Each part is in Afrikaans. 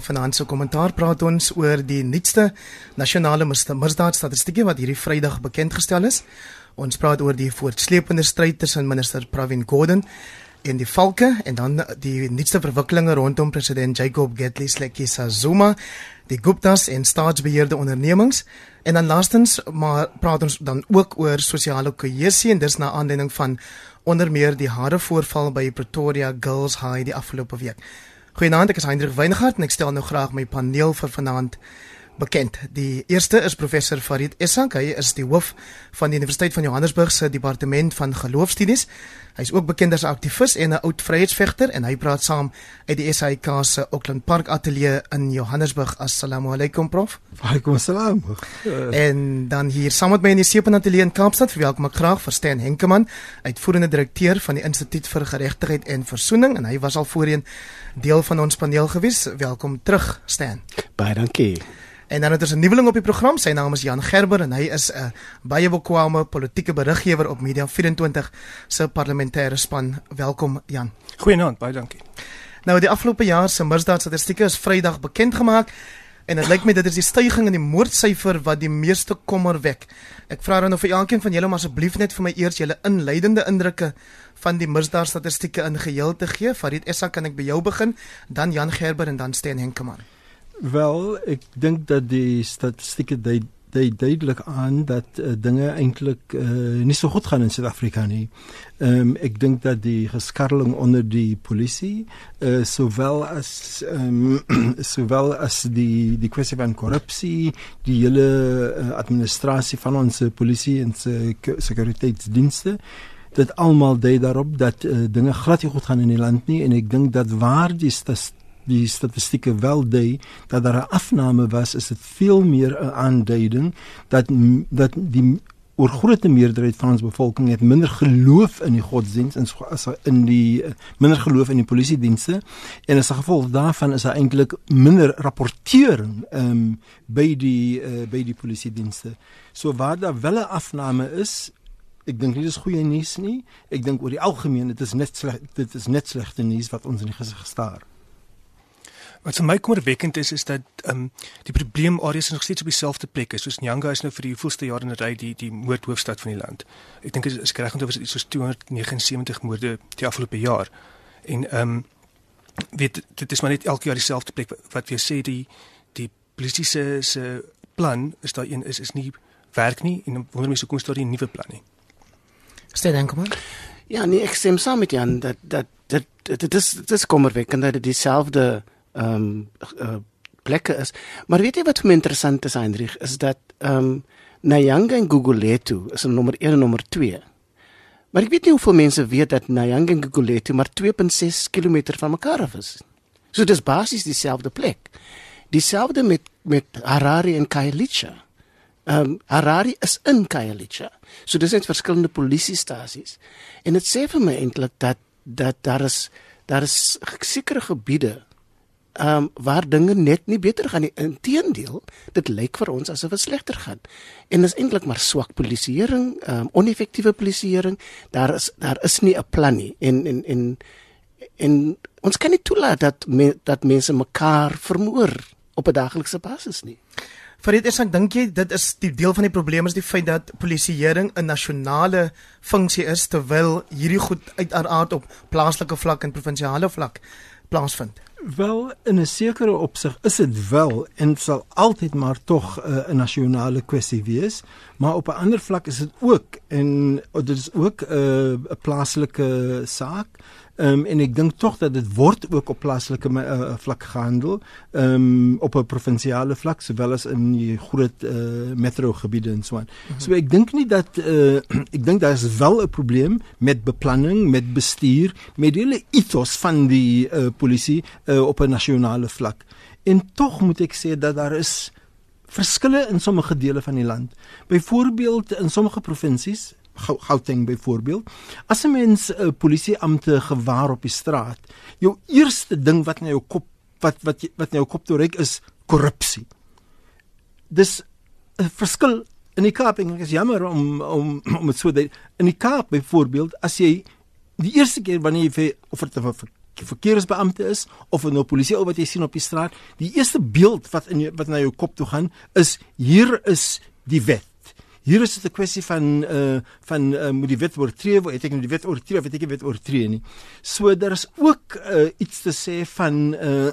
Vanaand se kommentaar praat ons oor die nuutste nasionale misdaadstatistieke wat hierdie Vrydag bekend gestel is. Ons praat oor die voortsleepende stryd tussen minister Pravin Gordhan en die Valke en dan die nuutste verwikkelinge rondom president Jacob Gedleyihlekisa Zuma, die Guptas en staatsbeheerde ondernemings en dan laastens maar praat ons dan ook oor sosiale kohesie en dis na aanleiding van onder meer die harde voorval by Pretoria Girls High die afgelope week. Goeienaand, ek is Hendrik Weingart en ek stel nou graag my paneel vir vanaand bekend. Die eerste is professor Farid Essank. Hy is die hoof van die Universiteit van Johannesburg se departement van geloofstudies. Hy is ook bekend as 'n aktivis en 'n oud vryheidsvegter en hy praat saam uit die SAIK se Auckland Park Ateljee in Johannesburg. Assalamu alaykum prof. Wa alaykum assalam. En dan hier saam met my in die Sepen Ateljee in Kaapstad, verwelkom ek graag Verstaan Henkemann, uitvoerende direkteur van die Instituut vir Geregtigheid en Versoening en hy was al voorheen deel van ons paneel gewees. Welkom terug, Stan. Baie dankie. En dan het ons 'n nuweling op die program. Sy naam is Jan Gerber en hy is 'n baie bekwame politieke beriggewer op Media 24 se parlementêre span. Welkom Jan. Goeienaand, baie dankie. Nou die afgelope jaar se misdaadstatistieke is Vrydag bekend gemaak en dit lyk my dit is die stygings in die moordsyfer wat die meeste kommer wek. Ek vra dan of vir elkeen van julle maar asseblief net vir my eers julle inleidende indrukke van die misdaadstatistieke in geheel te gee. Farid Essa kan ek by jou begin, dan Jan Gerber en dan Steen Henkemann. Wel, ek dink dat die statistieke dui dui duidelik aan dat uh, dinge eintlik uh, nie so goed gaan in Suid-Afrika nie. Ehm um, ek dink dat die geskarreling onder die polisie uh, sowel as ehm um, sowel as die die kwessie van korrupsie, die hele uh, administrasie van ons polisie en se sekuriteitsdienste dit almal dui daarop dat uh, dinge glad nie goed gaan in die land nie en ek dink dat waar die statistieke die statistieke wel dui dat daar 'n afname was, is dit veel meer 'n aanduiding dat dat die oor groot meerderheid van ons bevolking het minder geloof in die godsdienst en as in die minder geloof in die polisie dienste en as gevolg daarvan is daar eintlik minder rapportering um, by die uh, by die polisie dienste. So waar daar wel 'n afname is Ek dink dit is goeie nuus nie. Ek dink oor die algemeen dit is net sleg, dit is net slegte nuus wat ons in die gesig staar. Wat vir my kommerwekkend is is dat ehm um, die probleemareas nog steeds op dieselfde plek is. Soos Nyanga is nou vir die hoeveelste jaar in 'n ry die die moordhoofstad van die land. Ek dink is, is reg om te wees soos 279 moorde die afgelope jaar. En ehm um, weet dit is maar net elke jaar dieselfde plek wat weer sê die die polisie se se plan is daar een is is nie werk nie en wonder my so kom staan die nuwe plan nie. Stel dan kom maar. Ja, nee, ek stem saam met Jan dat dat dit dit is dit is kommerwekkend dat dit dieselfde ehm um, uh, plekke is. Maar weet jy wat vir my interessant is Hendrik is dat ehm um, Nayanga en Gugulethu is nommer 1 en nommer 2. Maar ek weet nie hoeveel mense weet dat Nayanga en Gugulethu maar 2.6 km van mekaar af is. So dis basies dieselfde plek. Dieselfde met met Harare en Khayelitsha. Ehm um, Harare is in Khayelitsha. So dis net verskillende polisiestasies. En dit sê vir my eintlik dat dat daar is daar is sekere gebiede ehm um, waar dinge net nie beter gaan nie. Inteendeel, dit lyk vir ons asof dit slegter gaan. En dit is eintlik maar swak polisieering, ehm um, oneffektiewe polisieering. Daar is daar is nie 'n plan nie. En en en en ons kan nie toelaat dat me, dat mense mekaar vermoor op 'n daaglikse basis nie. Farid, ek dink jy dit is die deel van die probleem is die feit dat polisieering 'n nasionale funksie is terwyl hierdie goed uiteraard op plaaslike vlak en provinsiale vlak plaasvind. Wel in 'n sekere opsig is dit wel en sal altyd maar tog uh, 'n nasionale kwessie wees, maar op 'n ander vlak is dit ook en dit is ook eh, 'n uh, plaaslike saak. Um, en ek dink tog dat dit word ook op plaaslike uh, vlak gehandel, um, op 'n provinsiale vlak sowel as in die groot uh, metro gebiede en so aan. Mm -hmm. So ek dink nie dat uh, ek dink daar is wel 'n probleem met beplanning, met bestuur, met die hele ethos van die uh, polisie uh, op 'n nasionale vlak. En tog moet ek sê dat daar is verskille in sommige dele van die land. Byvoorbeeld in sommige provinsies Gauteng byvoorbeeld. As 'n mens 'n uh, polisieampte gewaar op die straat, jou eerste ding wat in jou kop wat wat wat in jou kop toe reik is korrupsie. Dis 'n verskil in die Kaap en ek is jammer om om om dit so dat in die Kaap byvoorbeeld as jy die eerste keer wanneer jy of vir verkeersbeampte is of 'n nou polisie ou wat jy sien op die straat, die eerste beeld wat in jou, wat na jou kop toe gaan is hier is die wet. Hier is dit 'n kwessie van uh van uh, moet die wet oortree word, het ek nou die wet oortree of het ek die wet oortree nie. So daar is ook uh iets te sê van uh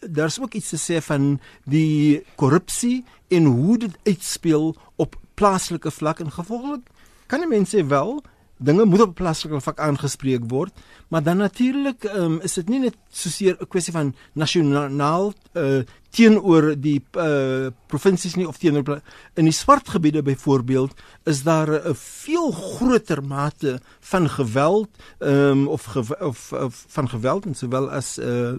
daar's ook iets te sê van die korrupsie en hoe dit uitspeel op plaaslike vlak en gevolglik kan die mense wel dinge moet op plaaslike vlak aangespreek word maar dan natuurlik um, is dit nie net soseer 'n kwessie van nasionaal uh, teenoor die uh, provinsies nie of teenoor in die swart gebiede byvoorbeeld is daar 'n veel groter mate van geweld um, of, ge of of van geweld en sowel as uh,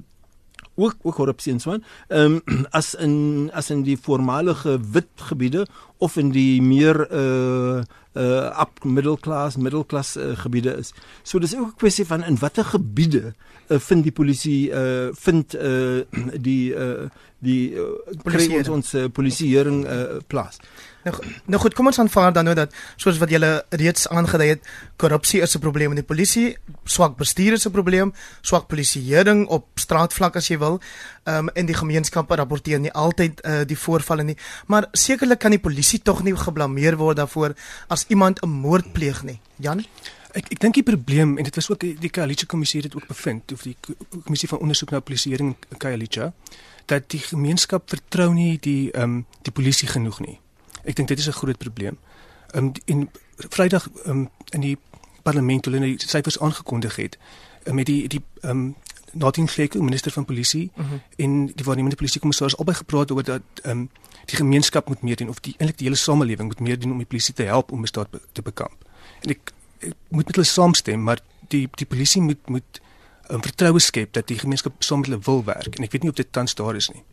ook ook korrupsie en so aan. Ehm um, as in as in die voormalige wit gebiede of in die meer uh uh up middle class middle class uh, gebiede is. So dis ook 'n kwessie van in watter gebiede uh, vind die polisie uh vind uh die uh die uh, kry ons ons uh, polisieering uh, plaas. Nou nou goed, kom ons aanvaar dan nou dat soos wat julle reeds aangedui het, korrupsie is 'n probleem in die polisie, swak bestuur is 'n probleem, swak polisieering op straatvlak as jy wil. Ehm um, en die gemeenskappe rapporteer nie altyd uh, die voorvalle nie, maar sekerlik kan die polisie tog nie geblameer word daarvoor as iemand 'n moord pleeg nie. Jan Ek ek dink die probleem en dit was ook die Kalicha kommissie het dit ook bevind of die kommissie van ondersoek na polisieering in Kalicha dat die gemeenskap vertrou nie die ehm um, die polisie genoeg nie. Ek dink dit is 'n groot probleem. Ehm um, in Vrydag um, in die parlement hulle die syfers aangekondig het um, met die die ehm um, Nadine Fleck, minister van polisie mhm. -huh. en die waarnemende polisiekommissaris albei gepraat oor dat ehm um, die gemeenskap moet meer doen of die eintlik die hele samelewing moet meer doen om die polisie te help om misdaad be te bekamp. En ek, ek moet met hulle saamstem, maar die die polisie moet moet 'n um, vertroue skep dat die gemeenskap saam met hulle wil werk en ek weet nie of dit tans daar is nie.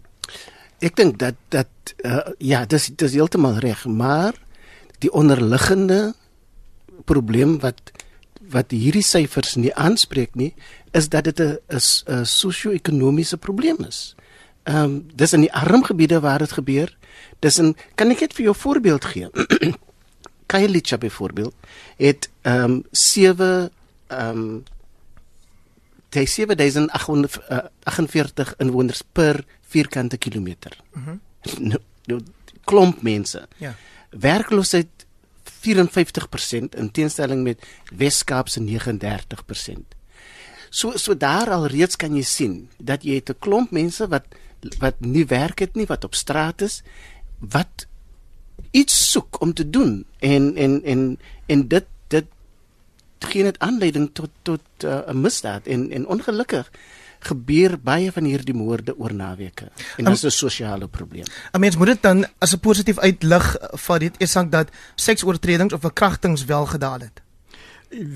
Ek dink dat dat uh, ja, dis dis heeltemal reg, maar die onderliggende probleem wat wat hierdie syfers nie aanspreek nie, is dat dit 'n 'n sosio-ekonomiese probleem is. Ehm um, dis in die arm gebiede waar dit gebeur. Dis in kan ek net vir jou voorbeeld gee? Kailicha byvoorbeeld het ehm um, 7 ehm um, hy 7848 inwoners per vierkante kilometer. Mhm. Mm nou, nou klomp mense. Ja. Werkloosheid 54% in teenstelling met Wes-Kaap se 39%. So so daar al reeds kan jy sien dat jy 'n klomp mense wat wat nie werk het nie, wat op straat is, wat iets soek om te doen en en en en dit dit gee net aanleiding tot tot uh, 'n misdaad en en ongelukkig gebeur baie van hierdie moorde oor naweke en dit is 'n sosiale probleem. 'n Mens moet dit dan as 'n positief uitlig van dit is dat seksoortredings of verkrachtings wel gedaal het.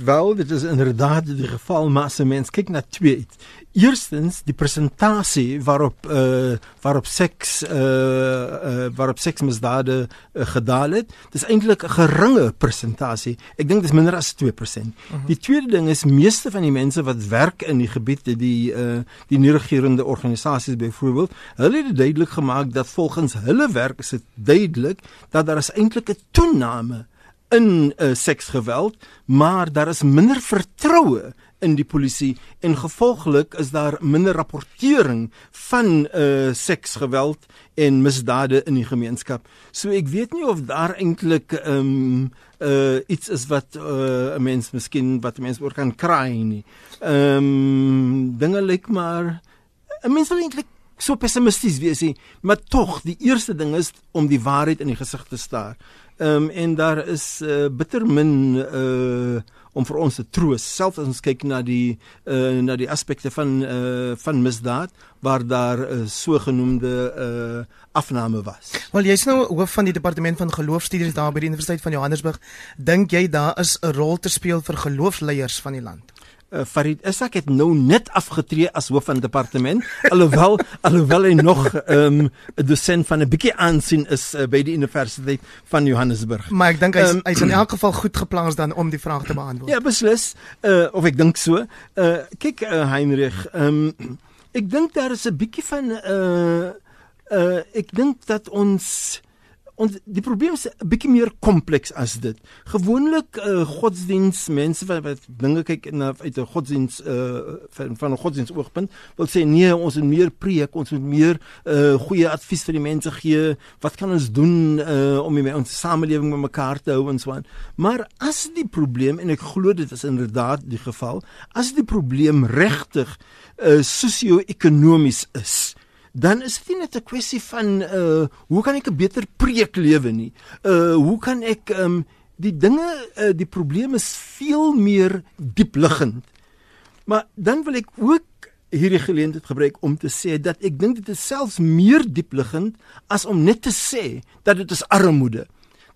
Wel, dit is inderdaad die geval, maar as 'n mens kyk na twee iets. Eerstens die presentasie waarop uh waarop seks uh, uh waarop seksmisdade uh, gedaal het. Dis eintlik 'n geringe presentasie. Ek dink dit is minder as 2%. Uh -huh. Die tweede ding is meeste van die mense wat werk in die gebied die uh die nie-regerende organisasies byvoorbeeld, hulle het duidelik gemaak dat volgens hulle werk is dit duidelik dat daar is eintlik 'n toename in uh, seksgeweld, maar daar is minder vertroue in die polisie en gevolglik is daar minder rapportering van uh seksgeweld en misdade in die gemeenskap. So ek weet nie of daar eintlik um uh iets is wat uh 'n mens miskien wat 'n mens oor kan kry nie. Um dinge lyk maar 'n mens wil eintlik so pessimisties wees nie, maar tog die eerste ding is om die waarheid in die gesig te staar. Ehm um, en daar is uh, bitter min uh om vir ons te troos selfs as ons kyk na die uh na die aspekte van uh van misdaad waar daar 'n uh, sogenaamde uh afname was. Wel jy's nou hoof van die departement van geloofstudies daar by die Universiteit van Johannesburg. Dink jy daar is 'n rol te speel vir geloofsleiers van die land? Uh, Farid Isak het nou net afgetree as hoof van departement alhoewel alhoewel hy nog 'n um, dosent van 'n bietjie aansien is uh, by die Universiteit van Johannesburg. Maar ek dink hy's um, hy's in elk geval goed geplaas dan om die vraag te beantwoord. Ja, beslis. Uh, of ek dink so. Uh, kyk uh, Heinrich, um, ek dink daar is 'n bietjie van 'n uh, uh, ek dink dat ons ons die probleem is 'n bietjie meer kompleks as dit. Gewoonlik uh, godsdiens mense wat, wat dinge kyk na uit 'n godsdiens uh, van van 'n godsdiens oogpunt wil sê nee, ons moet meer preek, ons moet meer uh, goeie advies vir die mense gee. Wat kan ons doen uh, om die, ons samelewing met mekaar te hou en so aan? Maar as die probleem en ek glo dit is inderdaad die geval, as die probleem regtig uh, sosio-ekonomies is, dan is dit net 'n kwessie van uh hoe kan ek 'n beter preek lewe nie? Uh hoe kan ek um die dinge uh, die probleme is veel meer diepliggend. Maar dan wil ek ook hierdie geleentheid gebruik om te sê dat ek dink dit is selfs meer diepliggend as om net te sê dat dit is armoede.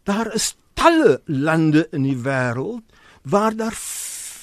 Daar is talle lande in die wêreld waar daar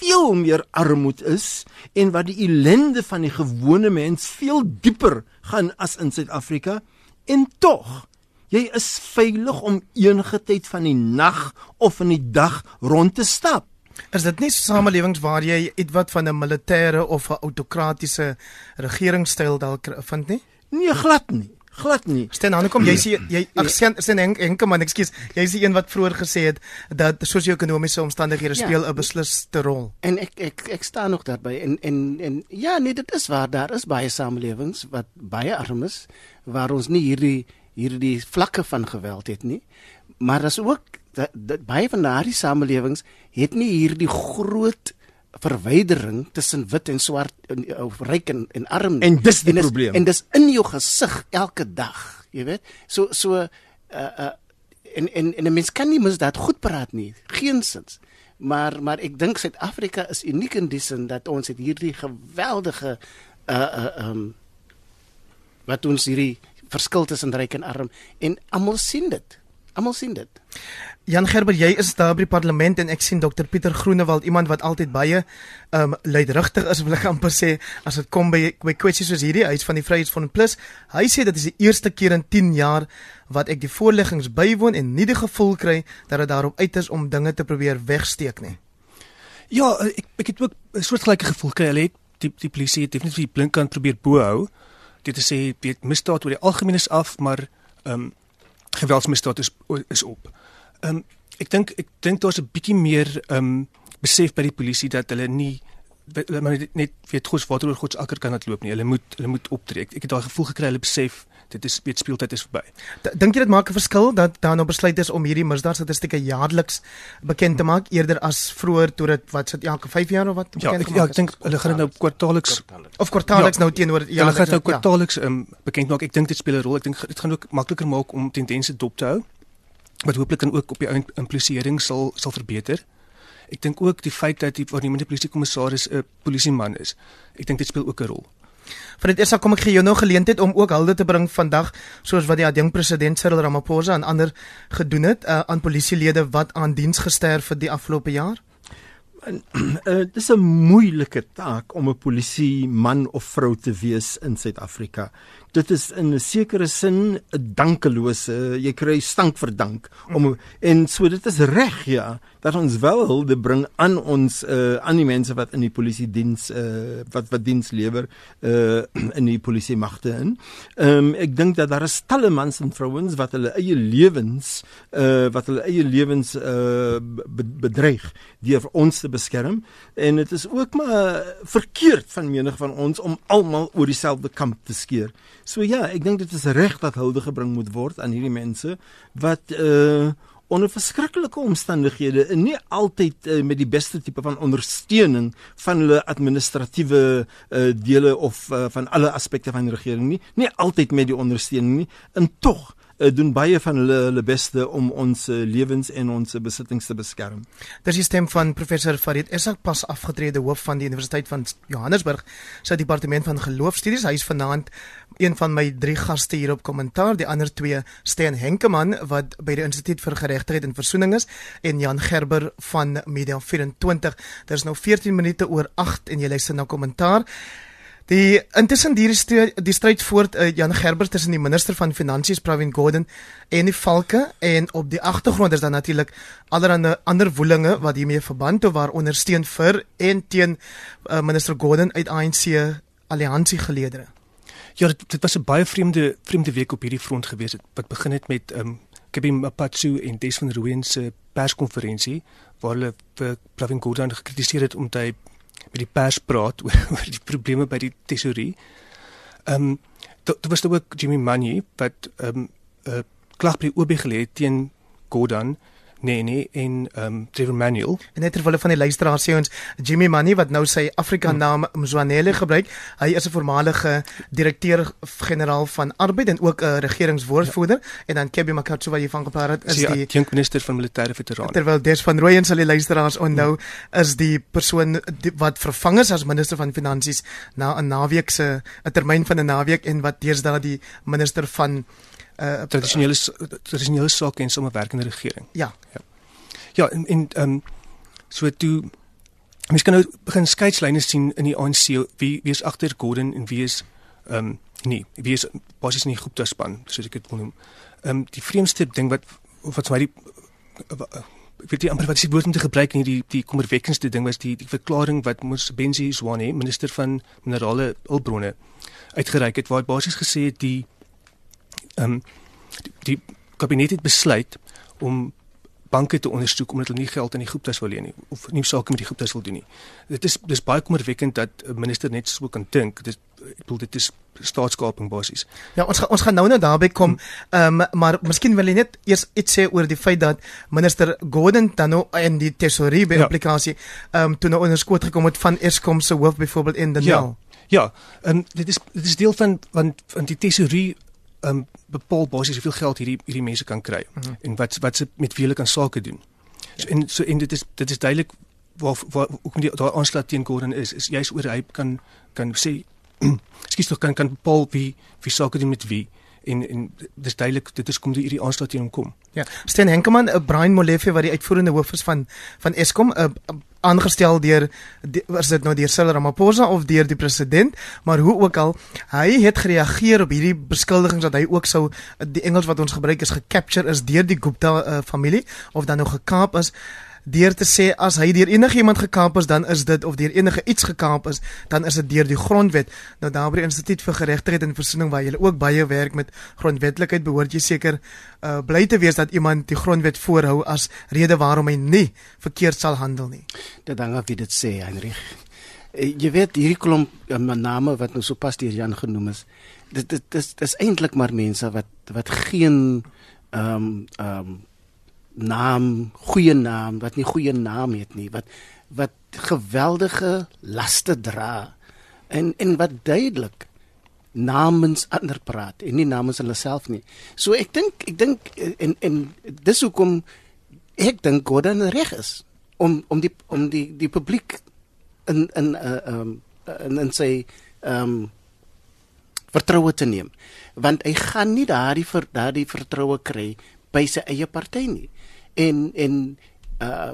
veel meer armoede is en waar die ellende van die gewone mens veel dieper gaan as in Suid-Afrika en tog jy is veilig om enige tyd van die nag of in die dag rond te stap. Is dit nie samelewings waar jy ietwat van 'n militêre of 'n autokratiese regeringstyl dalk vind nie? Nee, glad nie glad nie. Steen aan kom jy sê jy sien sien en enke man ekskuus jy sê een wat vroeër gesê het dat sosio-ekonomiese omstandighede ja, speel 'n beslisste rol. En ek ek ek staan nog daarby en en en ja nee dit is waar daar is baie samelewings wat baie arm is waar ons nie hierdie hierdie vlakke van geweld het nie. Maar daar's ook dat, dat baie van daardie samelewings het nie hierdie groot verwydering tussen wit en swart of ryk en, en arm en dis die en is, probleem. en dis in jou gesig elke dag jy weet? So so uh, uh en en en 'n mens kan nie mis dat goed praat nie geensins. Maar maar ek dink Suid-Afrika is uniek in die sin dat ons het hierdie geweldige uh uh um wat ons hierdie verskil tussen ryk en arm en almal sien dit almal sien dit Jan Gerber, jy is daar by die parlement en ek sien Dr Pieter Groenewald, iemand wat altyd baie ehm um, luidrigtig is, wil ek amper sê, as dit kom by by kwessies soos hierdie huis van die Vryheidsfront Plus. Hy sê dit is die eerste keer in 10 jaar wat ek die voorleggings bywoon en nie die gevoel kry dat dit daarop uit is om dinge te probeer wegsteek nie. Ja, ek ek het ook 'n soortgelyke gevoel kry. Hulle het die die polisie het definitief die blinkkant probeer bohou. Dit te sê weet misdaad oor die algemeen is af, maar ehm um, geweldsmisdaad is is op. Ehm um, ek dink ek dink daar's 'n bietjie meer ehm um, besef by die polisie dat hulle nie maar net weet God water oor God se akker kan dit loop nie. Hulle moet hulle moet optree. Ek, ek het daai gevoel gekry hulle besef dit is weet speeltyd is verby. Dink jy dit maak 'n verskil dat daar nou besluit is om hierdie misdaad statistieke jaarliks bekend te maak eerder as vroeër toe dit wat sit elke 5 jaar of wat ja, bekend gemaak? Ja, ek, ja, ek dink hulle gaan nou kwartaalliks of kwartaalliks ja, nou teenoor ja, hulle gaan nou ja. kwartaalliks um, bekend maak. Ek dink dit speel 'n rol. Ek dink dit gaan ook makliker maak om tendense dop te hou wat hooplik dan ook op die implisering sal sal verbeter. Ek dink ook die feit dat die waarnemende polisiekommissaris 'n polisieman is. Ek dink dit speel ook 'n rol. Vir dit eers kom ek gee jou nou geleentheid om ook hulde te bring vandag soos wat die adjunk president Cyril Ramaphosa en ander gedoen het uh, aan polisielede wat aan diens gesterf het die afgelope jaar. Uh, dit is 'n moeilike taak om 'n polisie man of vrou te wees in Suid-Afrika dit is in 'n sekere sin 'n dankelose jy kry stank vir dank om en so dit is reg ja dat ons wel hulde bring aan ons uh, aan die mense wat in die polisie diens uh, wat wat diens lewer uh, in die polisie magte in. Ehm um, ek dink dat daar is talle mans en vrouens wat hulle eie lewens uh, wat hulle eie lewens uh, bedreig deur ons te beskerm en dit is ook maar verkeerd van menig van ons om almal oor dieselfde kamp te skeer. So ja, ek dink dit is reg dat hulde gebring moet word aan hierdie mense wat uh onder verskriklike omstandighede en nie altyd uh, met die beste tipe van ondersteuning van hulle administratiewe uh, dele of uh, van alle aspekte van die regering nie, nie altyd met die ondersteuning nie, en tog uh, doen baie van hulle hulle beste om ons uh, lewens en ons besittings te beskerm. Dis die stem van professor Farid Esak pas afgetrede hoof van die Universiteit van Johannesburg se departement van geloofstudies. Hy is vanaand een van my drie gaste hier op kommentaar, die ander twee Steen Henkemann wat by die Instituut vir Geregtigheid en Versoening is en Jan Gerber van Media 24. Daar's nou 14 minute oor 8 en jy luister na kommentaar. Die intussen die die stryd voort uh, Jan Gerber tussen die minister van Finansies Pravin Gordhan en die Valke en op die agtergrond is dan natuurlik allerlei ander woelinge wat hiermee verband toe waar ondersteun vir en teen uh, minister Gordhan uit ANC alliansie geleedere. Ja, dit, dit was 'n baie vreemde vreemde week op hierdie front gewees het wat begin het met ehm um, Kebby Mapatsu en Des van Rooyen se perskonferensie waar hulle vir Pravin Gordhan gekritiseer het omdat hy met die pers praat oor, oor die probleme by die tesorie. Ehm um, dit was ook Jimmy Money wat ehm um, 'n uh, klag by die OB gelê het teen Gordhan Nee nee in ehm um, Trevor Manuel. En net terwyl van die luisteraars sê ons Jimmy Money wat nou sy Afrika hmm. naam Mzwanele gebruik. Hy is 'n voormalige direkteur-generaal van arbeid en ook 'n regeringswoordvoerder ja. en dan Kebby Makatsu wat jy van gepraat het is die die minister van militêre veterane. Terwyl Des van Rooyen sal die luisteraars onthou hmm. is die persoon die, wat vervang is as minister van finansies na 'n naweek se 'n termyn van 'n naweek en wat deesdae die minister van uh, tradisionele tradisionele sake en samewerkende regering. Ja. Ja. Ja, en en ehm um, so toe mens kan nou begin skeidslyne sien in die ANC wie wie is agter Gordon en wie is ehm um, nee, wie is basies in die Gupta span, soos ek dit wil noem. Ehm um, die vreemdste ding wat wat vir my die ek weet nie amper wat is die woord om te gebruik in die die kommerwekkendste ding was die die verklaring wat Mos Benzi Zwane, minister van minerale hulpbronne uitgereik het waar basies gesê het die ehm um, die, die kabinet het besluit om banke te ondersoek omdat hulle nie geld aan die groeptes wil leen nie of nie sake met die groeptes wil doen nie. Dit is dis baie kommerwekkend dat 'n minister net so kan dink. Dit ek bedoel dit is staatskaping basies. Ja, ons ga, ons gaan nou nou daarby kom. Ehm um, maar miskien wil jy net eers iets sê oor die feit dat minister Gordon dan nou in die tesorie by ja. applikasie ehm um, toe nou onderskoot gekom het van Eskom se hoof byvoorbeeld in die Ja. Ja, en um, dit is dit is deel van van van die tesorie um, bepaal basies hoeveel geld hierdie hierdie mense kan kry mhm. -huh. en wat wat se met wie hulle kan sake doen. So, en so en dit is dit is duidelik waar waar hoekom die daai aanslag teen Gordon is is juist oor hy kan kan sê skielik tog kan kan bepaal wie wie sake doen met wie en en dis duidelik dit is kom die hierdie aanslag teen hom kom. Ja. Sten Henkemann, uh, Brian Molefe wat die uitvoerende hoof is van van Eskom, 'n uh, uh, aangestel deur was dit nou deur Cyril Ramaphosa of deur die president, maar hoe ook al, hy het gereageer op hierdie beskuldigings dat hy ook sou die Engels wat ons gebruik is gecapture is deur die Gupta uh, familie of dan nog gekaap is deur te sê as hy deur enigiemand gekaap is dan is dit of deur enige iets gekaap is dan is dit deur die grondwet. Nou daar by die instituut vir geregtigheid en versoening waar jy ook baie werk met grondwetlikheid behoort jy seker uh, bly te wees dat iemand die grondwet voorhou as rede waarom hy nie verkeerd sal handel nie. Dit hang af wie dit sê Heinrich. Eh, jy weet hierdie klomp uh, name wat nou sopas deur Jan genoem is dit dit dis dis eintlik maar mense wat wat geen ehm um, ehm um, naam, goeie naam, wat nie goeie naam het nie, wat wat geweldige laste dra en en wat duidelik namens ander praat en nie namens hulle self nie. So ek dink ek dink en en dis hoekom ek dink Gordon reg is om om die om die die publiek in in 'n uh, um, in sy ehm um, vertroue te neem want hy gaan nie daardie vir daardie vertroue kry by sy eie party nie en en uh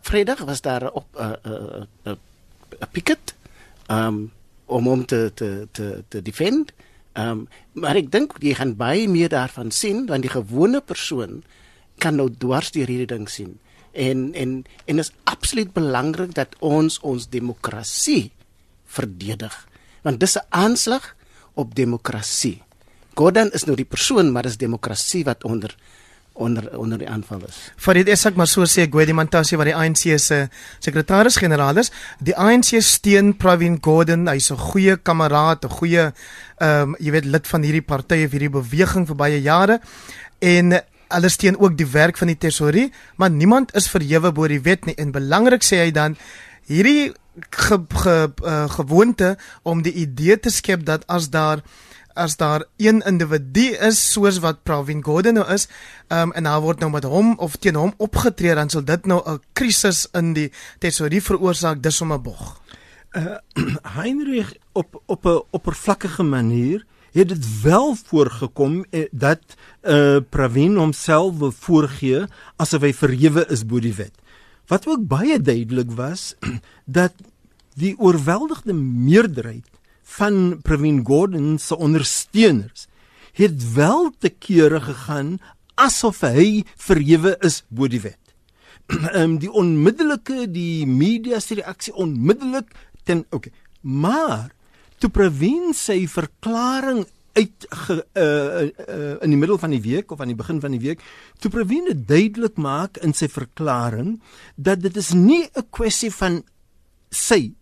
Vrydag was daar op 'n uh, 'n uh, 'n uh, picket um om om te te te te defend. Um maar ek dink jy gaan baie meer daarvan sien want die gewone persoon kan nou dwars die hierdie ding sien. En en en is absoluut belangrik dat ons ons demokrasie verdedig. Want dis 'n aanslag op demokrasie. Gordon is nou die persoon, maar dis demokrasie wat onder onder onder die aanval is. Farid Esak maar so sê Gwedi Mantashe wat die ANC se sekretaris-generaal is, die ANC steun Pravin Gordhan, hy's 'n goeie kameraad, 'n goeie ehm um, jy weet lid van hierdie party of hierdie beweging vir baie jare. En hulle steun ook die werk van die tesorie, maar niemand is verhewe bo die wet nie. En belangrik sê hy dan hierdie ge, ge, uh, gewoonte om die idee te skep dat as daar as daar een individu is soos wat Pravin Gordhan nou is, um, en daar word nou met hom of teen hom opgetree dan sal dit nou 'n krisis in die tesorie veroorsaak dis om 'n bog. Uh Heinrich op op 'n oppervlakkige manier het dit wel voorgekom eh, dat uh Pravin homself wil voorgee asof hy verhewe is bo die wet. Wat ook baie duidelik was dat die oorweldigende meerderheid van Pravin Gordhan se ondersteuners het wel te kere gegaan asof hy verhewe is bo die wet. Ehm die onmiddellike die media se reaksie onmiddellik ten okay. Maar toe Pravin sy verklaring uit ge, uh, uh, in die middel van die week of aan die begin van die week toe Pravin dit duidelik maak in sy verklaring dat dit is nie 'n kwessie van sy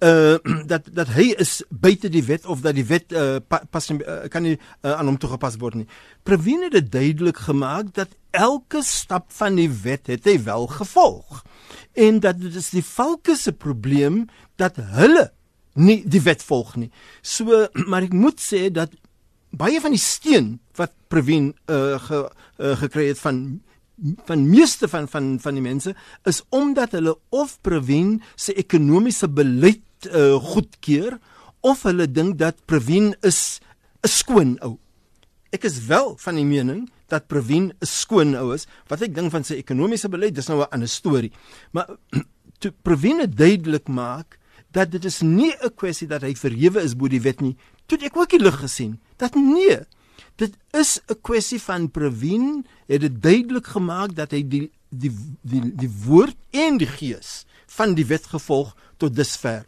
uh dat dat hy is buite die wet of dat die wet uh, pas uh, kan nie uh, aan hom toegepas word nie. Pravin het dit duidelik gemaak dat elke stap van die wet het hy wel gevolg en dat dit is die valke se probleem dat hulle nie die wet volg nie. So maar ek moet sê dat baie van die steun wat Pravin uh, ge, uh, gekry het van van meeste van van van die mense is omdat hulle of Pravin se ekonomiese beleid uh, goedkeur of hulle dink dat Pravin is 'n skoon ou. Ek is wel van die mening dat Pravin 'n skoon ou is. Wat ek dink van sy ekonomiese beleid, dis nou 'n ander storie. Maar toe Pravin duidelik maak dat dit is nie 'n kwessie dat hy verhewe is bo die wet nie, toe ek ook die lig gesien dat nee, dit is 'n kwessie van Pravin het dit duidelik gemaak dat hy die die die die woord en die gees van die wet gevolg tot dusver.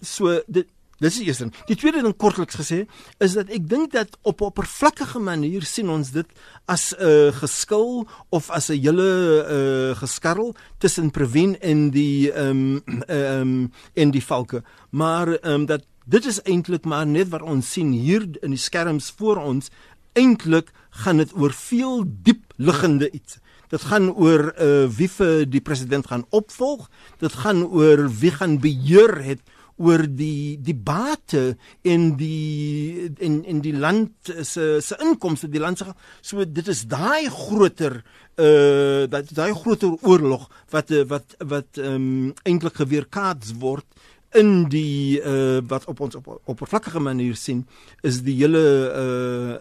So dit dis die eerste. Die tweede ding kortliks gesê is dat ek dink dat op 'n oppervlakkige manier sien ons dit as 'n uh, geskil of as 'n hele uh, geskarrel tussen Previn en die ehm um, ehm um, en die valke. Maar ehm um, dat dit is eintlik maar net wat ons sien hier in die skerms voor ons. Eintlik gaan dit oor veel diep liggende iets. Dit gaan oor uh, wie vir die president gaan opvolg. Dit gaan oor wie gaan beheer het oor die bate in die in in die land se se inkomste die land se so dit is daai groter uh dat daai groter oorlog wat wat wat um, eintlik geweerkaats word in die uh wat op ons op oppervlakkige manier sien is die hele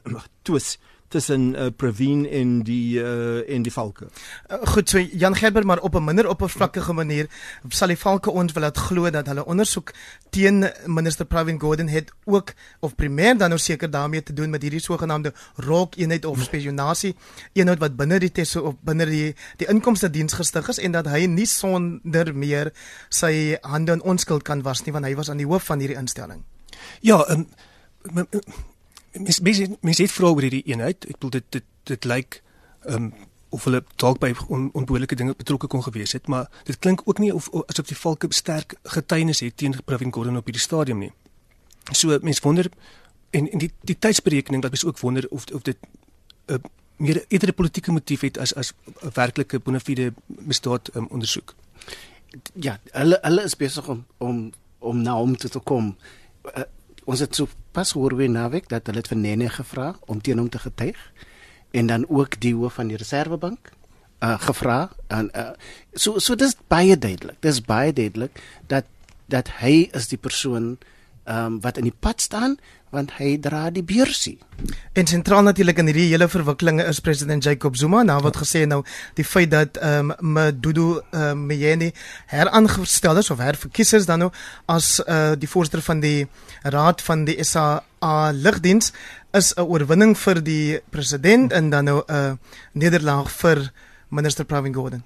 uh twis tussen uh, Pravin en die uh, en die Valke. Uh, goed, so Jan Gerber maar op 'n minder oppervlakkige manier sal die Valke ons wil laat glo dat hulle ondersoek teen minister Pravin Gordhan het ook of primêr dan nou seker daarmee te doen met hierdie sogenaamde ROK eenheid of spionasie eenheid wat binne die teso of binne die die inkomste diens gestig is en dat hy nie sonder meer sy hande in onskuld kan was nie want hy was aan die hoof van hierdie instelling. Ja, um, mens mens mens het vra oor hierdie eenheid. Ek bedoel dit dit dit lyk ehm um, of hulle dalk by on, onbehoorlike dinge betrokke kon gewees het, maar dit klink ook nie of asof die valke sterk getuienis het teen Pravin Gordhan op hierdie stadium nie. So mens wonder en en die die tydsberekening wat mens ook wonder of of dit 'n uh, meer eerder 'n politieke motief het as as 'n werklike bona fide misdaad um, ondersoek. Ja, hulle hulle is besig om om om na hom toe te kom. Uh, ons het so pas hoor weer naweek dat hulle het vir Nene gevra om teen hom te getuig en dan ook die hoof van die reservebank uh gevra en uh, so so dis baie duidelik dis baie duidelik dat dat hy is die persoon um, wat in die pad staan want hy dra die beursie. En sentraal natuurlik in hierdie hele verwikkelinge is president Jacob Zuma nou wat gesê nou die feit dat ehm um, Madudu uh, Mjeni heraangestel is of herverkies is dan nou as uh, die voorsitter van die raad van die SA lugdiens is 'n oorwinning vir die president en dan nou 'n uh, nederlaag vir minister Pravin Gordhan.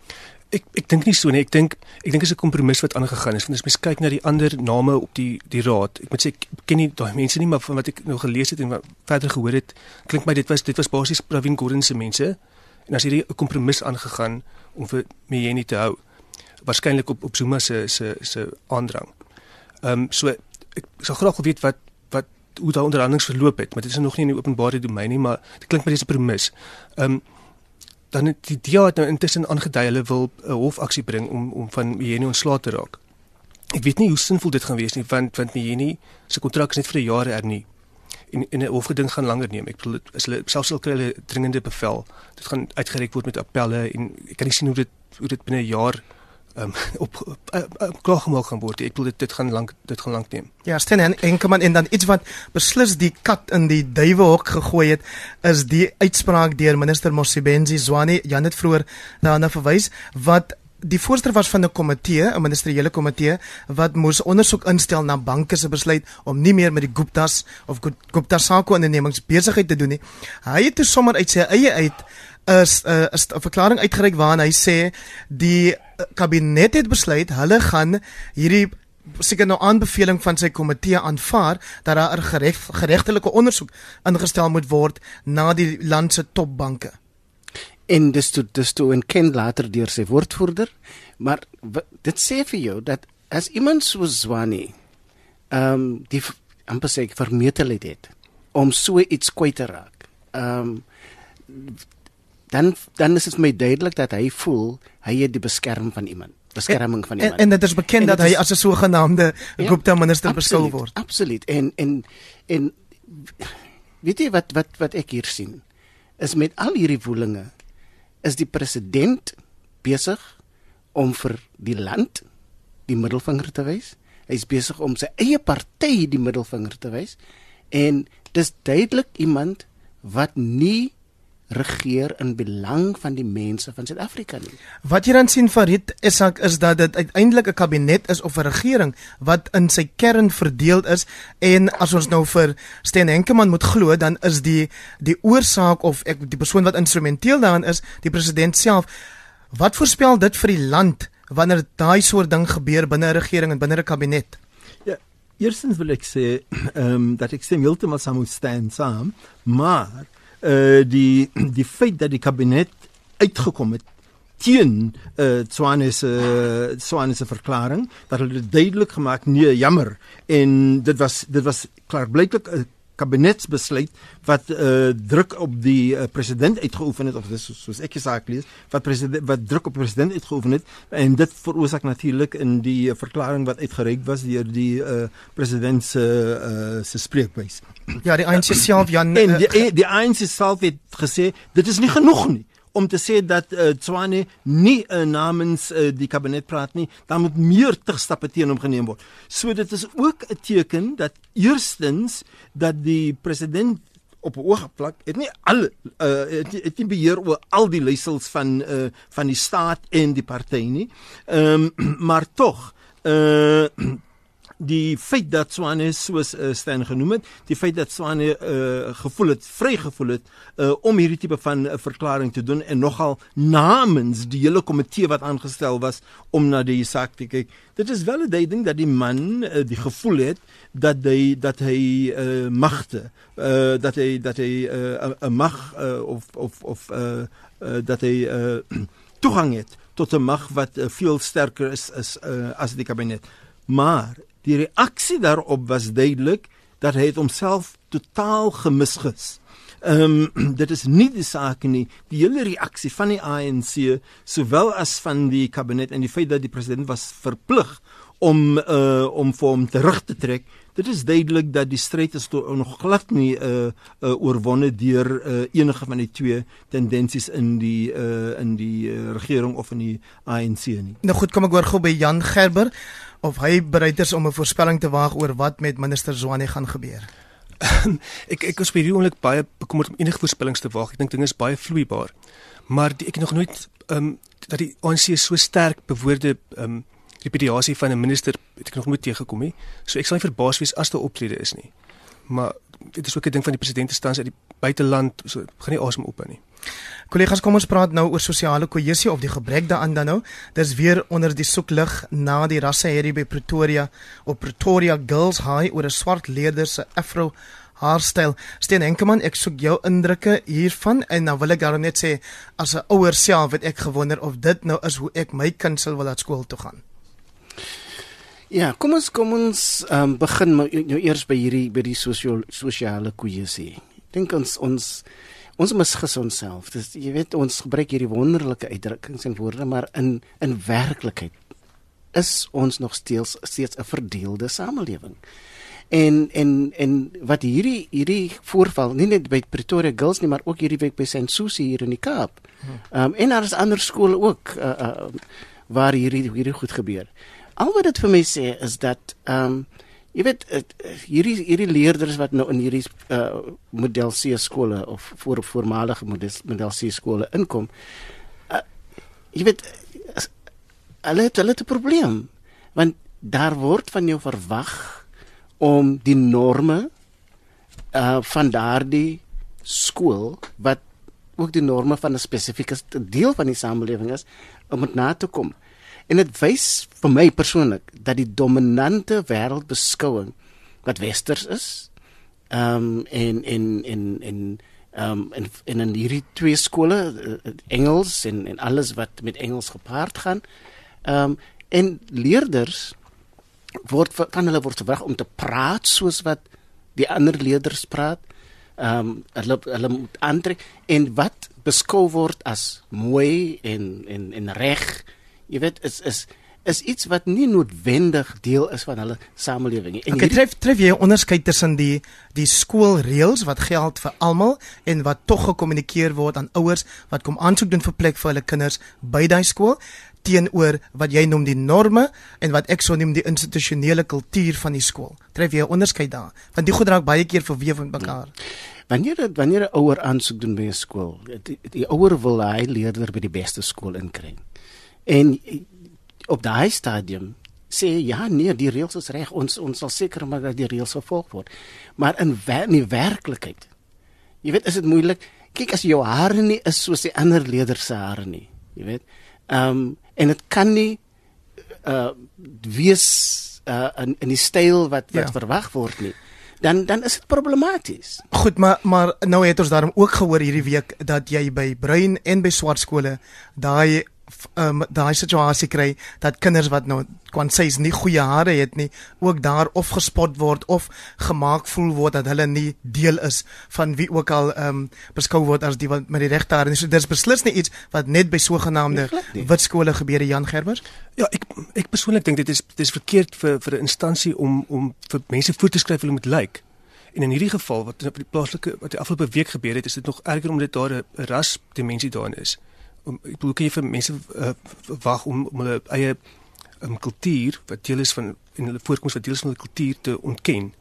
Ek ek dink nie so nie. Ek dink ek dink is 'n kompromis wat aangegaan is. Want as mens kyk na die ander name op die die raad, ek moet sê ek ken nie daai mense nie, maar van wat ek nou gelees het en wat verder gehoor het, klink my dit was dit was basies Pravin Gordhan se mense. En as hierdie 'n kompromis aangegaan om vir Mjeni te hou, waarskynlik op op Zuma se se se aandrang. Ehm um, so ek sou graag wil weet wat wat hoe daai onderhandelinge verloop het, maar dit is nog nie in die openbare domein nie, maar dit klink my dis 'n kompromis. Ehm um, dan het die DA het nou intussen aangedui hulle wil 'n hofaksie bring om om van Jeni ontslae te raak. Ek weet nie hoe sinvol dit gaan wees nie want want Jeni se kontrak is net vir 'n jaar hernie. En en 'n hofgeding gaan langer neem. Ek bedoel as hulle selfs al kry hulle dringende bevel, dit gaan uitgereik word met appelle en ek kan nie sien hoe dit hoe dit binne 'n jaar um, op, op, op klaar gemaak gaan word. Ek bedoel dit dit gaan lank dit gaan lank neem. Ja, steen en enkelman en dan iets wat beslis die kat in die duiwehok gegooi het is die uitspraak deur minister Mosibenzi Zwane, Jan het vroeër daarna verwys wat die voorsteur was van 'n komitee, 'n ministeriële komitee wat moes ondersoek instel na banke se besluit om nie meer met die Guptas of Gupta Sako ondernemings besigheid te doen nie. Hy het toe sommer uit sy eie uit 'n is 'n verklaring uitgereik waarin hy sê die kabinet het besluit hulle gaan hierdie seker nou aanbeveling van sy komitee aanvaar dat daar 'n gereg, geregtelike ondersoek ingestel moet word na die land se topbanke. En dis toe dis toe en ken later deur sy woordvoerder, maar dit sê vir jou dat as iemand so Zwane ehm um, die amper sê vermetelheid het om so iets kwyt te raak. Ehm um, dan dan is dit my duidelik dat hy voel hy het die beskerm van iemand beskerming van iemand. En, en dit is bekend en dat hy as 'n sogenaamde ja, Gupta minister beskou word. Absoluut. En en en weet jy wat wat wat ek hier sien is met al hierdie woelinge is die president besig om vir die land die middelvinger te wys. Hy is besig om sy eie party die middelvinger te wys en dis duidelik iemand wat nie regeer in belang van die mense van Suid-Afrika nie. Wat jy dan sien Farid Isak is dat dit uiteindelik 'n kabinet is of 'n regering wat in sy kern verdeel is en as ons nou vir Sten Henkemann moet glo dan is die die oorsaak of ek die persoon wat instrumenteel daarin is die president self. Wat voorspel dit vir die land wanneer daai soort ding gebeur binne 'n regering en binne 'n kabinet? Ja, eerstens wil ek sê ehm um, dat ek stem heeltemal saam met Stan saam, maar uh die die feit dat die kabinet uitgekom het teen uh Tswane se uh, Tswane se verklaring dat hulle duidelik gemaak nee jammer. En dit was dit was klaarblyklik 'n kabinetsbesluit wat uh, druk op die uh, president uitgeoefen het of dis soos ek gesaak lees wat president wat druk op president uitgeoefen het en dit veroorsaak natuurlik in die uh, verklaring wat uitgereik was deur die uh, president se uh, se spreekbuis. Ja, die ANC self Jan en die die ANC self het gesê dit is nie genoeg nie om te sê dat uh, Tswane nie uh, namens uh, die kabinet praat nie, dan moet meer terugstappe teen hom geneem word. So dit is ook 'n teken dat eerstens dat die president op 'n oog plak het nie al uh, het, het nie beheer oor al die leiersels van uh, van die staat en die party nie. Ehm um, maar tog uh die feit dat Swane soos uh, Stan genoem het, die feit dat Swane uh, gevoel het, vry gevoel het uh, om hierdie tipe van 'n uh, verklaring te doen en nogal namens die hele komitee wat aangestel was om na die saak te kyk. Dit is wel 'n ding dat die man uh, die gevoel het dat hy dat hy uh, magte, uh, dat hy dat hy 'n uh, mag uh, of of of uh, uh, dat hy uh, toegang het tot 'n mag wat uh, veel sterker is is uh, as die kabinet. Maar Die reaksie daarop was duidelik dat hy homself totaal gemisgis. Ehm um, dit is nie die saak nie. Die hele reaksie van die ANC sowel as van die kabinet en die feit dat die president was verplig om uh om vir hom terug te trek. Dit is duidelik dat die stryd is nog glad nie uh, uh oorwonne deur uh, enige van die twee tendensies in die uh in die uh, regering of in die ANC nie. Nou goed, kom ek hoor gou by Jan Gerber of hy bereid is om 'n voorspelling te waag oor wat met minister Zwane gaan gebeur. ek ek is baie oomblik baie bekommerd om enige voorspellings te waag. Ek dink dinge is baie vloeibaar. Maar die, ek het nog nooit ehm um, dat die ANC so sterk bewoorde ehm um, repudiasie van 'n minister het ek nog nooit teëgekom nie. So ek sal nie verbaas wees as daar optrede is nie. Maar dit is ook 'n ding van die president staan uit die buiteland, so gaan nie asem op nie. Kollegas, kom ons praat nou oor sosiale kohesie of die gebrek daaraan dan nou. Dis weer onder die soeklig na die rasse hierdie by Pretoria op Pretoria Girls High oor 'n swart leerder se afro haarstyl. Steen Henkemann, ek soek jou indrukke hiervan en dan wil ek daarom net sê as 'n ouer self het ek gewonder of dit nou is hoe ek my kind sal wil laat skool toe gaan. Ja, kom ons kom ons um, begin nou eers by hierdie by die sosio sosiale kohesie. Dink ons ons ons misgis onsself. Dis jy weet ons gebruik hierdie wonderlike uitdrukkings en woorde, maar in in werklikheid is ons nog steeds steeds 'n verdeelde samelewing. En en en wat hierdie hierdie voorval nie net by Pretoria Girls nie, maar ook hierdie week by St. Susie hier in die Kaap. Ehm um, en daar is ander skole ook uh, uh, waar hierdie hierdie goed gebeur al wat dit vir my sê is dat ehm um, jy weet het, hierdie hierdie leerders wat nou in hierdie uh, model C skole of voor voormalige model, model C skole inkom uh, jy weet hulle het hulle 'n probleem want daar word van jou verwag om die norme uh van daardie skool wat ook die norme van 'n spesifieke deel van die samelewing is om dit na te kom En dit wys vir my persoonlik dat die dominante wêreldbeskouing wat westers is, ehm um, en en en en ehm um, en, en in hierdie twee skole uh, Engels en en alles wat met Engels gepaard gaan. Ehm um, en leerders word van hulle word verwag om te praat soos wat die ander leerders praat. Ehm um, hulle hulle moet aantrek en wat beskou word as mooi en en en reg. Jy weet is is is iets wat nie noodwendig deel is van hulle samelewing nie. En okay, tref tref jy 'n onderskeid tussen die die skoolreëls wat geld vir almal en wat tog gekommunikeer word aan ouers wat kom aansoek doen vir plek vir hulle kinders by daai skool teenoor wat jy noem die norme en wat ek sou noem die institusionele kultuur van die skool. Tref jy 'n onderskeid daar? Want die goed raak baie keer verweef met mekaar. Wanneer het, wanneer 'n ouer aansoek doen by 'n skool, die, die ouer wil hy leerder by die beste skool inkry. En op daai stadium sê ja nee die reëls is reg ons ons sal seker maak dat die reëls gevolg word maar in wer in werklikheid jy weet is dit moeilik kyk as jou hare nie is soos die ander leerders se hare nie jy weet ehm um, en dit kan nie uh wees uh in in die styl wat wat ja. verwag word nie dan dan is dit problematies. Goed, maar maar nou het ons daarom ook gehoor hierdie week dat jy by bruin en by swart skole daai um, daai situasie kry dat kinders wat nou kan sê is nie goeie hare het nie ook daar of gespot word of gemaak voel word dat hulle nie deel is van wie ook al ehm um, beskou word as die wat met die regte hare. So dis beslis nie iets wat net by sogenaamde wit skole gebeur Jan Gerbers. Ja, ek ek persoonlik dink dit is dit is verkeerd vir vir 'n instansie om om vir mense voor te skryf hoe hulle moet lyk. Like. En in hierdie geval wat op die plaaslike wat die afgelope week gebeur het, is dit nog erger omdat daar 'n ras dimensie daarin is om ek bedoel kan jy vir mense uh, wag om om hulle eie um, kultuur wat deel is van en hulle voorkoms wat deel is van hulle kultuur te ontken.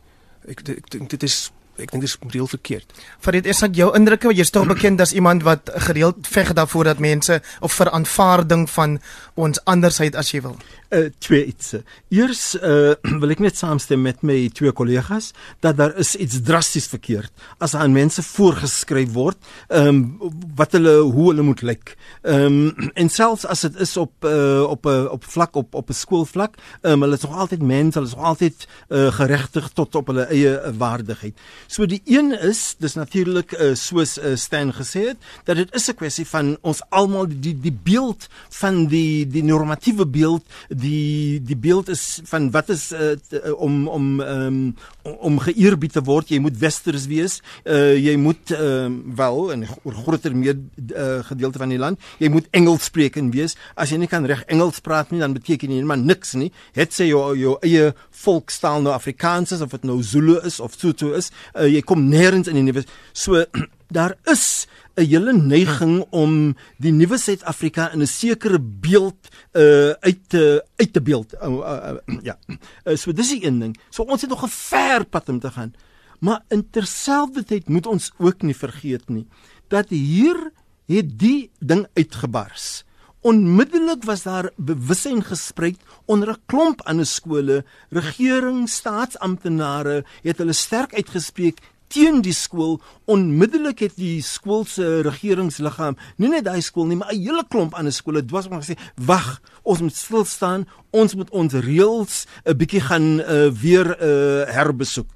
Ek ek dink dit is ek dink dit is reël verkeerd. Farid, is dit jou indrukke wat jy's tog bekend as iemand wat gereeld veg daarvoor dat mense of vir aanvaarding van ons andersheid as jy wil? uh, twee iets. Eers uh, wil ek net saamstem met my twee kollegas dat daar is iets drasties verkeerd as aan mense voorgeskryf word ehm um, wat hulle hoe hulle moet lyk. Ehm um, en selfs as dit is op uh, op 'n uh, op vlak op op 'n skoolvlak, ehm um, hulle is nog altyd mense, hulle is nog altyd uh, geregtig tot op hulle eie waardigheid. So die een is dis natuurlik uh, soos uh, Stan gesê het dat dit is 'n kwessie van ons almal die die beeld van die die normatiewe beeld die die beeld is van wat is uh, om om um, om geëerbied te word. Jy moet westers wees. Uh, jy moet uh, wel in groter meer uh, gedeelte van die land jy moet Engels spreekend wees. As jy nie kan reg Engels praat nie dan beteken jy maar niks nie. Het sê jou jou eie volkstaal nou Afrikaans is of dit nou Zulu is of Sotho is uh, jy kom nêrens in die so daar is 'n hele neiging om die nuwe Suid-Afrika in 'n sekere beeld uh uit te uit te beeld. Uh, uh, uh, ja. Uh, so dis die een ding. So ons het nog 'n ver pad om te gaan. Maar in terselfdertyd moet ons ook nie vergeet nie dat hier het die ding uitgebars. Onmiddellik was daar bewussyn gespreek onder 'n klomp ander skole, regering, staatsamptenare het hulle sterk uitgespreek teen die skool. Onmiddellik het die skool se regeringsliggaam nie net daai skool nie maar 'n hele klomp ander skole dwars maar gesê wag ons moet stil staan. Ons moet ons reëls 'n bietjie gaan uh, weer uh, herbesoek.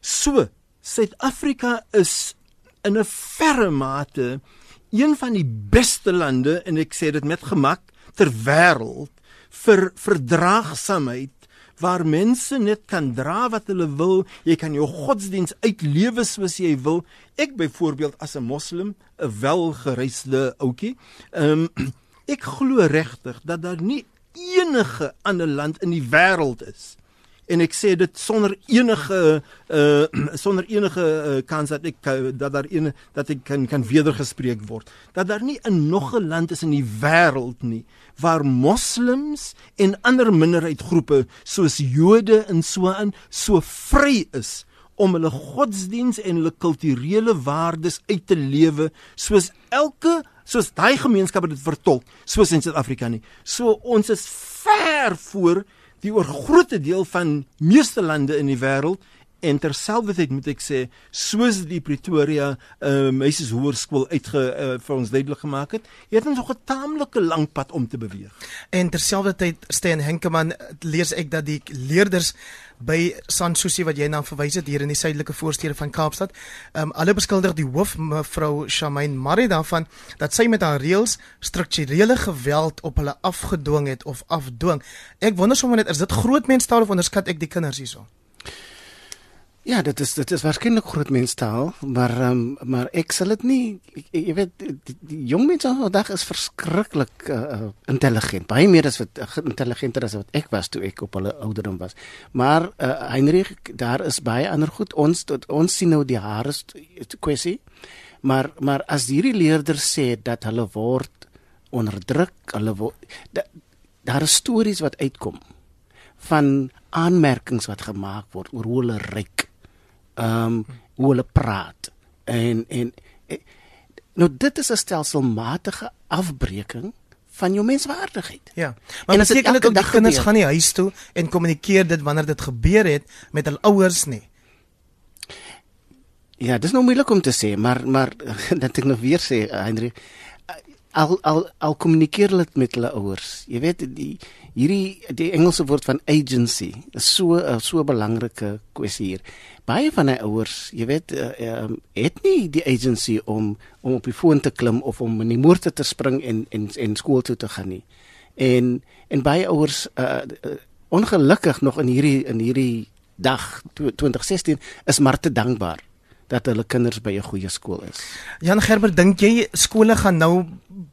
So Suid-Afrika is in 'n verre mate een van die beste lande en ek sê dit met gemak ter wêreld vir verdraagsaamheid waar mense net kan dra wat hulle wil. Jy kan jou godsdiens uitlewe soos jy wil. Ek byvoorbeeld as 'n moslim, 'n welgereisde ouetjie, ehm um, ek glo regtig dat daar nie enige ander land in die wêreld is en ek sê dit sonder enige uh sonder enige uh, kans dat ek dat daar een dat ek kan kan wedergespreek word. Dat daar nie 'n nog 'n land is in die wêreld nie waar moslems en ander minderheidsgroepe soos Jode en so aan so vry is om hulle godsdiens en hulle kulturele waardes uit te lewe soos elke soos daai gemeenskap dit vertolk soos in Suid-Afrika nie. So ons is ver voor die oorgrootste deel van meeste lande in die wêreld en terselfdertyd moet ek sê soos die Pretoria uh, meisies hoërskool uitge uh, vir ons duidelik gemaak het, het ons nog 'n taamlike lang pad om te beweeg. En terselfdertyd steen Henkeman lees ek dat die leerders by Sansusi wat jy na verwys het hier in die suidelike voorstede van Kaapstad. Ehm um, alle beskuldig die hoof mevrou Shamaine Marie daarvan dat sy met haar reëls strukturele geweld op hulle afgedwing het of afdwing. Ek wonder sommer net is dit groot menstaal of onderskat ek die kinders hierso? Ja, dit is dit is waarskynlik groot menstaal, maar um, maar ek sal dit nie jy weet die, die jong mense vandag is verskriklik uh, intelligent, baie meer as wat uh, intelligenter as wat ek was toe ek op hulle ouderdom was. Maar uh, Heinrich, daar is baie ander goed. Ons tot ons sien nou die hare kwessie. Maar maar as hierdie leerders sê dat hulle word onderdruk, hulle word da, daar is stories wat uitkom van aanmerkings wat gemaak word oor hoe hulle ryk ehm um, hoe hulle praat en en eh, nou dit is 'n stelselmatige afbreeking van jou menswaardigheid. Ja. Maar dit beteken dit ook die kinders gaan nie huis toe en kommunikeer dit wanneer dit gebeur het met hul ouers nie. Ja, dis nou moeilik om te sê, maar maar dat ek nog weer sê Henry al al al kommunikeer hulle met hulle ouers. Jy weet die hierdie die Engelse woord van agency is so 'n so belangrike kwessie hier. Baie van die ouers, jy weet, uh, uh, het nie die agency om om op die foon te klim of om in die moorde te spring en en en skool toe te gaan nie. En en baie ouers uh, uh, ongelukkig nog in hierdie in hierdie dag 2016 is maar te dankbaar dat hulle kinders by 'n goeie skool is. Jan Gerber, dink jy skole gaan nou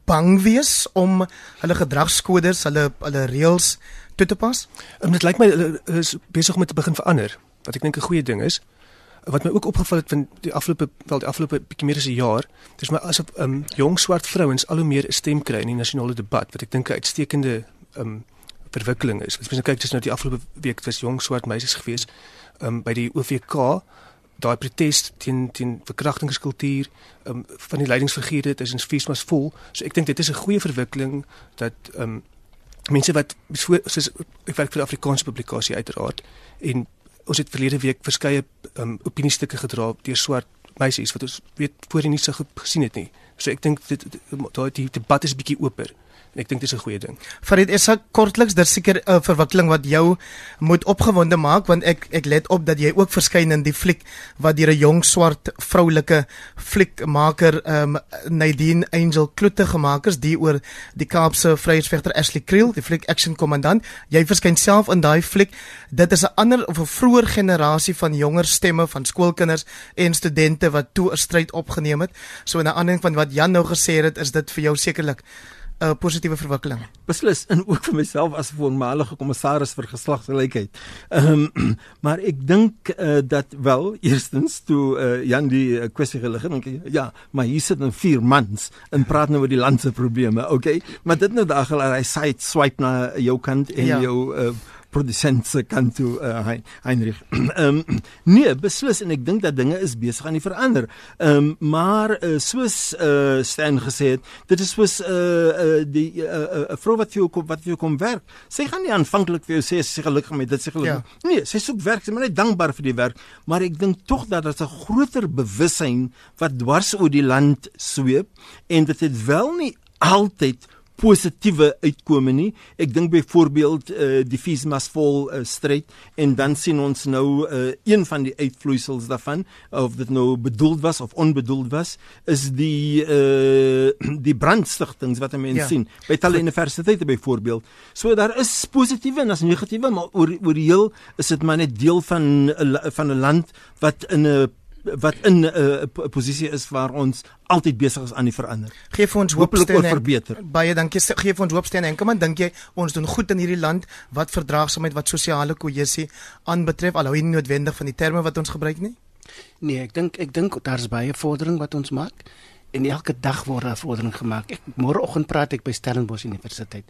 bang wees om hulle gedragskodes, hulle hulle reëls toe te pas? Um, dit lyk my hulle is besig om te begin verander, wat ek dink 'n goeie ding is. Wat my ook opgeval het van die afgelope wel die afgelope bietjie meer as 'n jaar, dis my asof um jong swart vrouens al hoe meer 'n stem kry in die nasionale debat, wat ek dink 'n uitstekende um verwikkeling is. As jy kyk, dis nou die afgelope week was jong swart meisies gewees um by die OVK daai protes teen teen verkrachtingskultuur um, van die leidingsfigure dit is in feesmas vol. So ek dink dit is 'n goeie verwikkeling dat um, mense wat soos ek werk vir die Afrikaanse publikasie uiteraard en ons het verlede week verskeie um, opiniestukke gedra deur swart meisies wat ons weet voorheen nie so gesien het nie. So ek dink dit daai debat is bietjie oper. En ek dink dis 'n goeie ding. Farid, is dit kortliks daar seker 'n uh, verwikkeling wat jou moet opgewonde maak want ek ek let op dat jy ook verskyn in die fliek wat deur 'n jong swart vroulike fliekmaker um Nadine Angel Kloete gemaak is die oor die Kaapse vryheidsvegter Ashley Creel, die fliek action kommandant. Jy verskyn self in daai fliek. Dit is 'n ander of 'n vroeër generasie van jonger stemme van skoolkinders en studente wat toe 'n stryd opgeneem het. So 'n ander van wat Jan nou gesê het, is dit vir jou sekerlik 'n uh, positiewe verwikkeling. Beslis en ook vir myself as voormalige kommissaris vir geslagsgelykheid. Ehm um, maar ek dink uh, dat wel eerstens toe uh, Jan die uh, kwessie gelig het, dink ek ja, maar hier sit nou vier mans en praat nou oor die land se probleme, okay? Maar dit nou daag hy side swipe na jou kant en ja. jou uh, produsent se kant toe uh, Heinrich. Ehm um, nee, beslis en ek dink dat dinge is besig aan die verander. Ehm um, maar uh, soos uh, Stan gesê het, dit is soos 'n uh, uh, die 'n uh, uh, vrou wat vir jou kom wat vir jou kom werk. Sy gaan nie aanvanklik vir jou sê sy gelukkig met dit sy gelukkig. Ja. Nee, sy soek werk, sy is maar net dankbaar vir die werk, maar ek dink tog dat dit 'n groter bewussyn wat dwars oor die land sweep en dit het wel nie altyd positiewe uitkome nie. Ek dink byvoorbeeld uh, die Fiesmasvol uh, stryd en dan sien ons nou uh, een van die uitvloeisels daarvan of dit nou bedoeld was of onbedoeld was is die uh, die brandstigtings wat mense ja. sien by talle universiteite byvoorbeeld. So daar is positiewe en as negatiewe maar oor oor heel is dit maar net deel van van 'n land wat in 'n wat in 'n uh, posisie is waar ons altyd besig is aan die verander. Geef ons hoop steun verbeter. Baie dankie. Geef ons hoop en kom aan dink jy ons doen goed in hierdie land wat verdraagsaamheid wat sosiale kohesie aanbetref alhoewel nie noodwendig van die terme wat ons gebruik nie? Nee, ek dink ek dink daar's baie vordering wat ons maak en elke dag word 'n vordering gemaak. Ek môreoggend praat ek by Stellenbosch Universiteit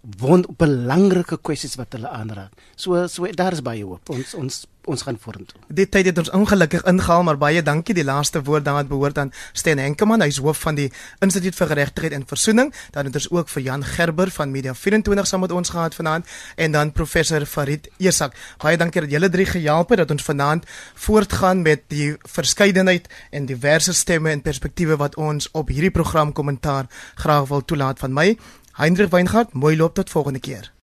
won belangrike kwessies wat hulle aanraak. So so daar is baie hoop. Ons ons ons gaan vorentoe. Dit tyd het ons ongelukkig ingehaal, maar baie dankie. Die laaste woord dan het behoort aan Sten Henkemann, hy's hoof van die Instituut vir Geregtigheid en Versoening. Dan het ons ook vir Jan Gerber van Media 24 saam met ons gehad vanaand en dan professor Farid Esak. Baie dankie dat julle drie gehelp het dat ons vanaand voortgaan met die verskeidenheid en diverse stemme en perspektiewe wat ons op hierdie program kommentaar graag wil toelaat van my. Heinrich Weingart, mooi loop tot volgende keer.